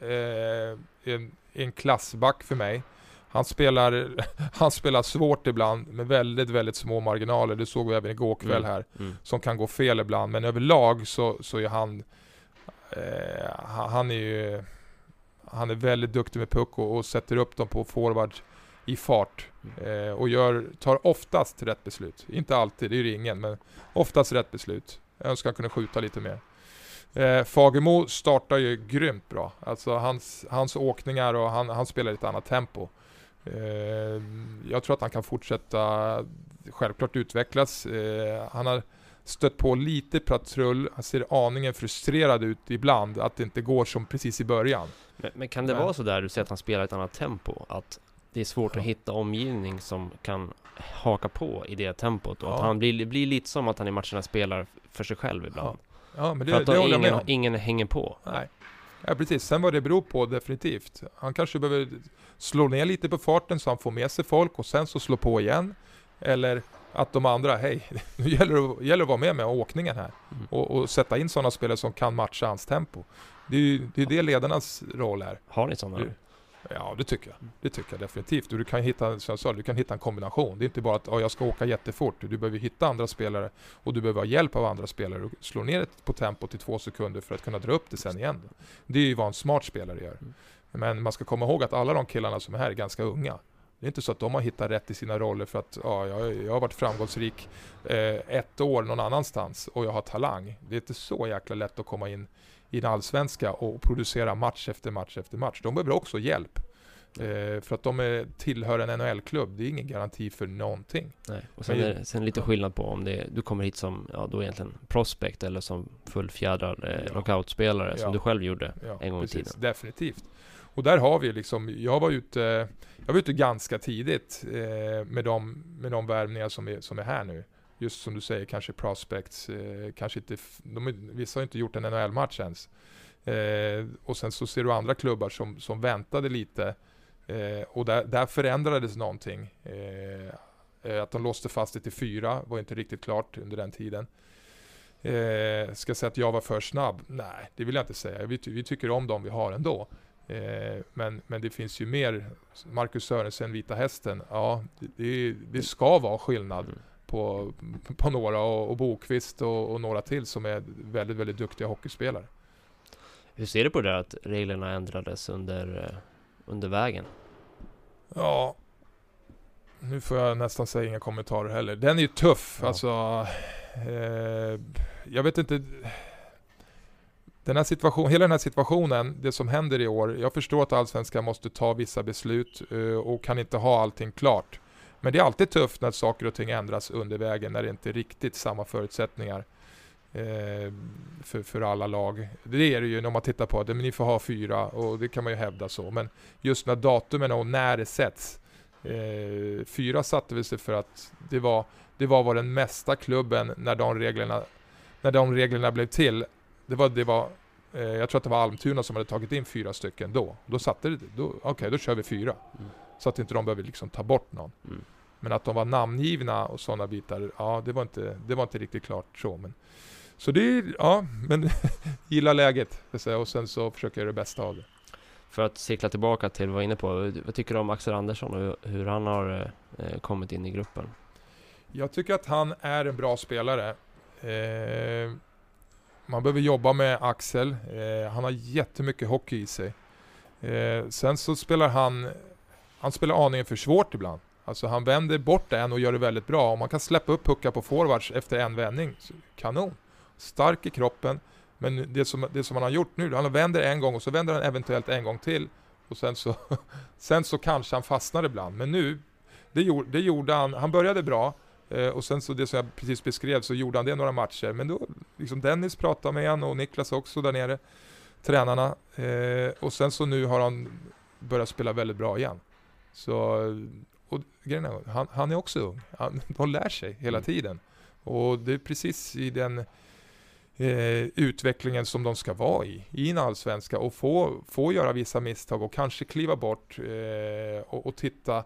eh, är en, en klassback för mig. Han spelar, han spelar svårt ibland med väldigt, väldigt små marginaler. Det såg vi även igår kväll Mm. här. Mm. som kan gå fel ibland. Men överlag så, så är han, eh, han är ju, han är väldigt duktig med puck och, och sätter upp dem på forward i fart. Eh, och gör, tar oftast rätt beslut. Inte alltid, det är ju ingen, men oftast rätt beslut. Jag önskar han kunde skjuta lite mer. Eh, Fagemo startar ju grymt bra. Alltså hans, hans åkningar och han, han spelar i ett annat tempo. Eh, jag tror att han kan fortsätta självklart utvecklas. Eh, han har stött på lite patrull. Han ser aningen frustrerad ut ibland att det inte går som precis i början. Men, men kan det Men- vara så där du säger att han spelar ett annat tempo? Att det är svårt Ja. att hitta omgivning som kan haka på i det tempot och att Ja. han blir, blir lite som att han i matcherna spelar för sig själv ibland. Ja, men för det, att det håller jag med ingen, om. ingen hänger på. Nej. Ja, precis. Sen vad det beror på, definitivt. Han kanske behöver slå ner lite på farten så han får med sig folk och sen så slå på igen. Eller att de andra, hej, nu gäller det, gäller det att vara med med åkningen här. Mm. Och, och sätta in sådana spelare som kan matcha hans tempo. Det är ju det, är det ledarnas roll är. Har ni sådana? Det- Ja, det tycker jag. Det tycker jag definitivt. Och du kan hitta, som jag sa, du kan hitta en kombination. Det är inte bara att ja, jag ska åka jättefort. Du behöver hitta andra spelare och du behöver ha hjälp av andra spelare och slå ner det på tempo till två sekunder för att kunna dra upp det sen igen. Det är ju vad en smart spelare gör. Mm. Men man ska komma ihåg att alla de killarna som är här är ganska unga. Det är inte så att de har hittat rätt i sina roller för att ja, jag, jag har varit framgångsrik eh, ett år någon annanstans och jag har talang. Det är inte så jäkla lätt att komma in i en allsvenska och producera match efter match efter match. De behöver också hjälp. Eh, för att de är, tillhör en NHL-klubb, det är ingen garanti för någonting. Nej. Och sen Men- är sen lite skillnad på om det, du kommer hit som, ja då egentligen prospect eller som fullfjädrad eh, Ja. lockoutspelare som Ja. du själv gjorde Ja, en gång i precis, tiden. Definitivt. Och där har vi liksom, jag var ute, jag var ute ganska tidigt eh, med, de, med de värvningar som är, som är här nu. Just som du säger, kanske prospects, eh, kanske inte, de, vissa har inte gjort en NHL-match ens. Eh, och sen så ser du andra klubbar som, som väntade lite eh, och där, där förändrades någonting. Eh, att de låste fast det till fyra var inte riktigt klart under den tiden. Eh, ska jag säga att jag var för snabb? Nej, det vill jag inte säga. Vi, ty- vi tycker om dem vi har ändå. Eh, men, men det finns ju mer. Marcus Sörensen, Vita Hästen. Ja, det, det, ska vara skillnad Mm. på, på några och, och Bokvist och, och några till som är väldigt, väldigt duktiga hockeyspelare. Hur ser du på det att reglerna ändrades under, eh, under vägen? Ja, nu får jag nästan säga inga kommentarer heller. Den är ju tuff. Ja. Alltså, eh, jag vet inte. Den här situation, hela den här situationen, det som händer i år. Jag förstår att Allsvenskan måste ta vissa beslut eh, och kan inte ha allting klart. Men det är alltid tufft när saker och ting ändras under vägen, när det inte är riktigt samma förutsättningar eh, för, för alla lag. Det är det ju när man tittar på det, men ni får ha fyra och det kan man ju hävda så. Men just när datumen och när det sätts. Eh, fyra satte vi sig för att det var, det var vad den mesta klubben när de reglerna, när de reglerna blev till. Det var, det var, eh, jag tror att det var Almtuna som hade tagit in fyra stycken då. Då satte det, då, okej då kör vi fyra. Mm. Så att inte de behöver liksom ta bort någon. Mm. Men att de var namngivna och sådana bitar, ja det var inte, det var inte riktigt klart så. Men, så det är, ja, men gilla läget. Och sen så försöker jag göra det bästa av det. För att cirkla tillbaka till vad du var inne på, vad tycker du om Axel Andersson och hur, hur han har eh, kommit in i gruppen? Jag tycker att han är en bra spelare. Eh, man behöver jobba med Axel. Eh, han har jättemycket hockey i sig. Eh, sen så spelar han, han spelar aningen för svårt ibland. Alltså han vänder bort en och gör det väldigt bra. Om man kan släppa upp puckar på forwards efter en vändning, så kanon. Stark i kroppen. Men det som, det som han har gjort nu, han vänder en gång och så vänder han eventuellt en gång till. Och sen så, sen så kanske han fastnar ibland. Men nu, det gjorde, det gjorde han, han började bra. Eh, och sen så det som jag precis beskrev så gjorde han det några matcher. Men då, liksom Dennis pratade med honom och Niklas också där nere. Tränarna. Eh, och sen så nu har han börjat spela väldigt bra igen. Så, och grejen är, han, han är också ung. Han, de lär sig hela Mm. tiden. Och det är precis i den eh, utvecklingen som de ska vara i, i en allsvenska och få, få göra vissa misstag och kanske kliva bort eh, och, och titta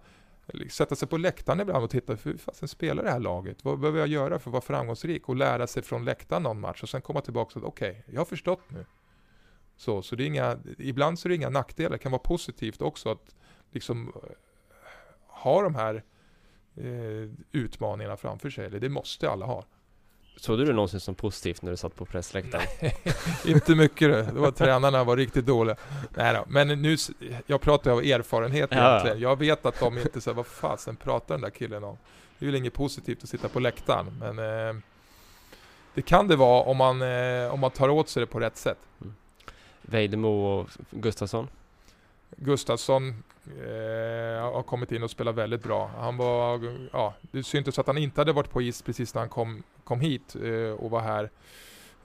sätta sig på läktaren ibland och titta, hur fasen spelar det här laget? Vad behöver jag göra för att vara framgångsrik? Och lära sig från läktaren någon match och sen komma tillbaka och okej, jag har förstått nu. Så, så det är inga, ibland så är det inga nackdelar, det kan vara positivt också att liksom eh, ha de här eh, utmaningarna framför sig. Eller det måste alla ha. Såg du det någonsin som positivt när du satt på pressläktaren? Inte mycket det. Det var tränarna var riktigt dåliga. Nej då. Men nu, jag pratar av erfarenhet Ja. egentligen. Jag vet att de inte säger vad fasen pratar den där killen om? Det är väl inget positivt att sitta på läktaren, men eh, det kan det vara om man, eh, om man tar åt sig det på rätt sätt. Vejdemo och Gustafsson? Gustafsson eh, har kommit in och spelat väldigt bra. Han var, ja, det syntes att han inte hade varit på is precis när han kom, kom hit eh, och var här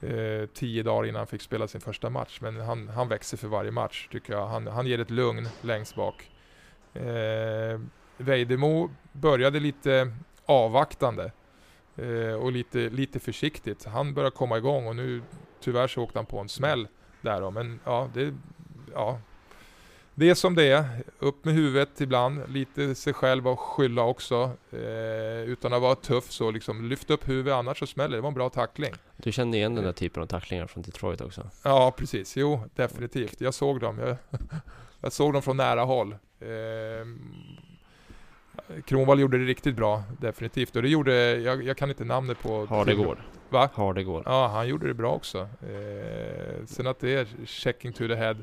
eh, tio dagar innan han fick spela sin första match. Men han, han växer för varje match tycker jag. Han, han ger ett lugn längst bak. Eh, Vejdemo började lite avvaktande eh, och lite, lite försiktigt. Han börjar komma igång och nu tyvärr så åkte han på en smäll där då. Men ja, det, ja, det är som det är. Upp med huvudet ibland, lite sig själv och skylla också. Eh, utan att vara tuff så liksom, lyft upp huvudet annars så smäller det. Det var en bra tackling. Du kände igen den där typen av tacklingar från Detroit också? Ja, precis. Jo, definitivt. Jag såg dem. Jag, jag såg dem från nära håll. Eh, Kronwall gjorde det riktigt bra, definitivt. Och det gjorde, jag, jag kan inte namnet på... Hardegård? Va? Hardegård? Ja, han gjorde det bra också. Eh, sen att det är checking to the head.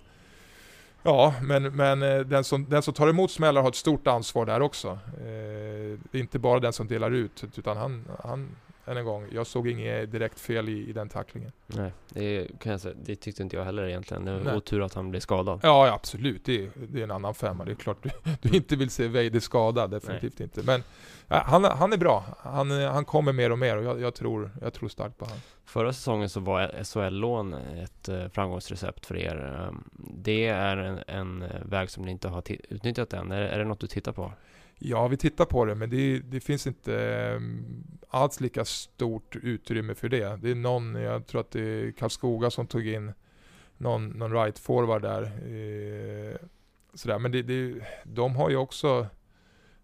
Ja, men, men eh, den, som, den som tar emot smällar har ett stort ansvar där också. Eh, det är inte bara den som delar ut, utan han, han än en gång, jag såg inget direkt fel i, i den tacklingen. Nej, det kan jag säga. Det tyckte inte jag heller egentligen. Det var Nej. otur att han blev skadad. Ja, absolut. Det är, det är en annan femma. Det är klart du, du inte vill se Weider skadad, definitivt inte. Men ja, han, han är bra. Han, han kommer mer och mer och jag, jag, tror, jag tror starkt på honom. Förra säsongen så var SHL-lån ett eh, framgångsrecept för er. Ehm, Det är en, en eh, väg som ni inte har utnyttjat än. Är, är det något du tittar på? Ja, vi tittar på det, men det, det finns inte eh, alls lika stort utrymme för det. Det är någon, jag tror att det är Karlskoga som tog in någon, någon right forward där. Eh, sådär. Men det, det, de har ju också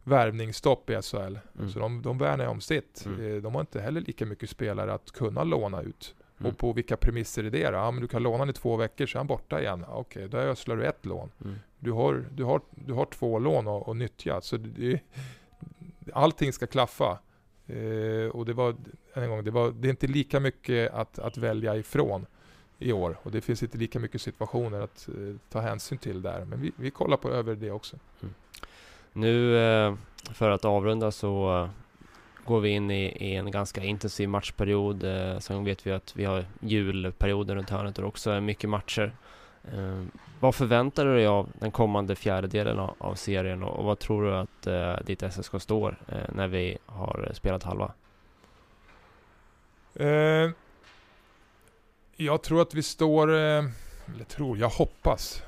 värvningsstopp i SHL. Mm. Så de, de värnar om sitt. Mm. Eh, De har inte heller lika mycket spelare att kunna låna ut. Mm. Och på vilka premisser är det då? Ja, men du kan låna i två veckor, så är han borta igen. Okej, då ödslar du ett lån. Mm. Du, har, du, har, du har två lån att, att nyttja. Så det, allting ska klaffa. Eh, och det var, en gång, det, var, det är inte lika mycket att, att välja ifrån i år. Och det finns inte lika mycket situationer att eh, ta hänsyn till där. Men vi, vi kollar på över det också. Mm. Nu eh, för att avrunda så går vi in i, i, en ganska intensiv matchperiod. Eh, sen vet vi att vi har julperioden runt hörnet och också är mycket matcher. Eh, vad förväntar du dig av den kommande fjärdedelen av, av serien och, och, vad tror du att eh, ditt SSK står eh, när vi har spelat halva? Eh, jag tror att vi står, eh, eller tror, jag hoppas,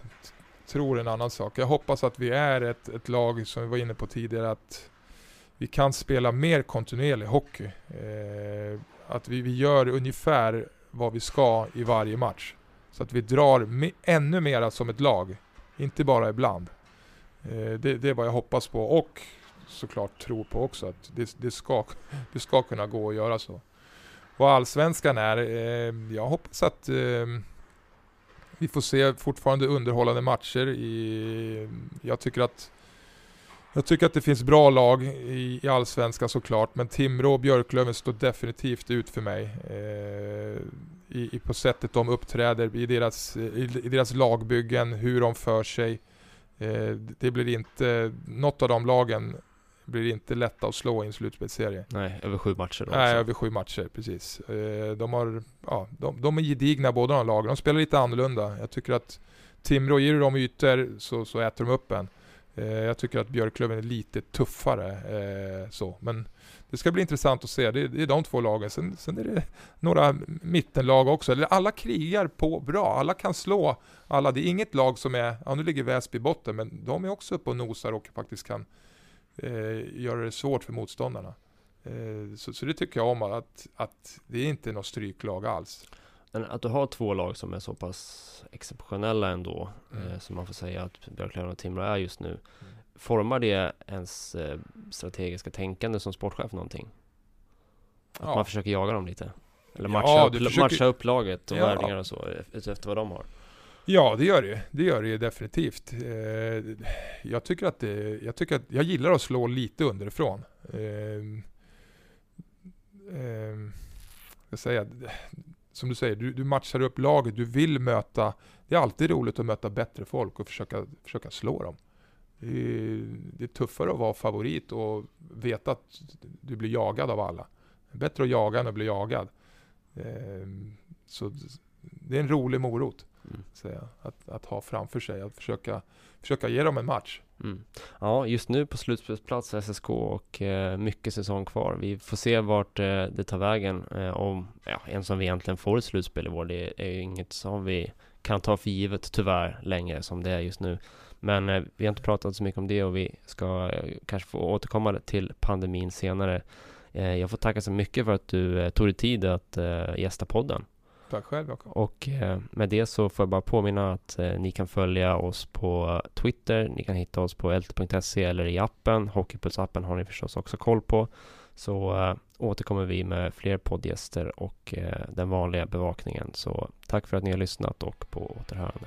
tror en annan sak. Jag hoppas att vi är ett, ett lag som vi var inne på tidigare att vi kan spela mer kontinuerlig hockey. Eh, att vi, vi gör ungefär vad vi ska i varje match. Så att vi drar ännu mera som ett lag. Inte bara ibland. Eh, det, det, är vad jag hoppas på och såklart tror på också att det, det, ska, det ska kunna gå att göra så. Vad allsvenskan är, eh, jag hoppas att eh, vi får se fortfarande underhållande matcher. I, jag tycker att jag tycker att det finns bra lag i, i Allsvenskan såklart, men Timrå och Björklöven står definitivt ut för mig. Eh, i, i, på sättet de uppträder, i deras, i, i deras lagbyggen, hur de för sig. Eh, det blir inte, något av de lagen blir inte lätta att slå i en slutspelsserie. Nej, över sju matcher då Nej, också. över sju matcher, precis. Eh, de, har, ja, de, de är gedigna båda de lagen. De spelar lite annorlunda. Jag tycker att Timrå, ger du dem ytor så, så äter de upp en. Eh, jag tycker att Björklöven är lite tuffare. Eh, så. Men det ska bli intressant att se. Det är, det är de två lagen. Sen, sen, är det några mittenlag också. Eller alla krigar på bra. Alla kan slå alla. Det är inget lag som är, ja nu ligger Väsby i botten, men de är också uppe och nosar och faktiskt kan eh, göra det svårt för motståndarna. Eh, så, så, det tycker jag om, att, att det är inte något stryklag alls. Men att du har två lag som är så pass exceptionella ändå, mm. eh, som man får säga att Björklöven och Timrå är just nu. Mm. Formar det ens eh, strategiska tänkande som sportchef någonting? Att ja. man försöker jaga dem lite? Eller matcha, ja, upp, försöker... matcha upp laget och ja. värvningar och så efter vad de har? Ja, det gör det Det gör det definitivt. Eh, jag tycker att det, jag tycker att jag gillar att slå lite underifrån. Eh, eh, jag säga, som du säger, du, du matchar upp laget, du vill möta, det är alltid roligt att möta bättre folk och försöka, försöka slå dem. Det är, det är tuffare att vara favorit och veta att du blir jagad av alla. Bättre att jaga än att bli jagad. Så det är en rolig morot. Mm. Säga, att, att ha framför sig, att försöka, försöka ge dem en match. Mm. Ja, just nu på slutspelsplats SSK och eh, mycket säsong kvar. Vi får se vart eh, det tar vägen. Eh, om, ja, ens om vi egentligen får ett slutspel i vår, det är ju inget som vi kan ta för givet tyvärr längre som det är just nu. Men eh, vi har inte pratat så mycket om det och vi ska eh, kanske få återkomma till pandemin senare. Eh, jag får tacka så mycket för att du eh, tog dig tid att eh, gästa podden. Tack själv Jakob. Och eh, med det så får jag bara påminna att eh, ni kan följa oss på Twitter. Ni kan hitta oss på lt.se eller i appen. Hockeypuls-appen har ni förstås också koll på. Så eh, återkommer vi med fler poddgäster och eh, den vanliga bevakningen. Så tack för att ni har lyssnat och på återhörande.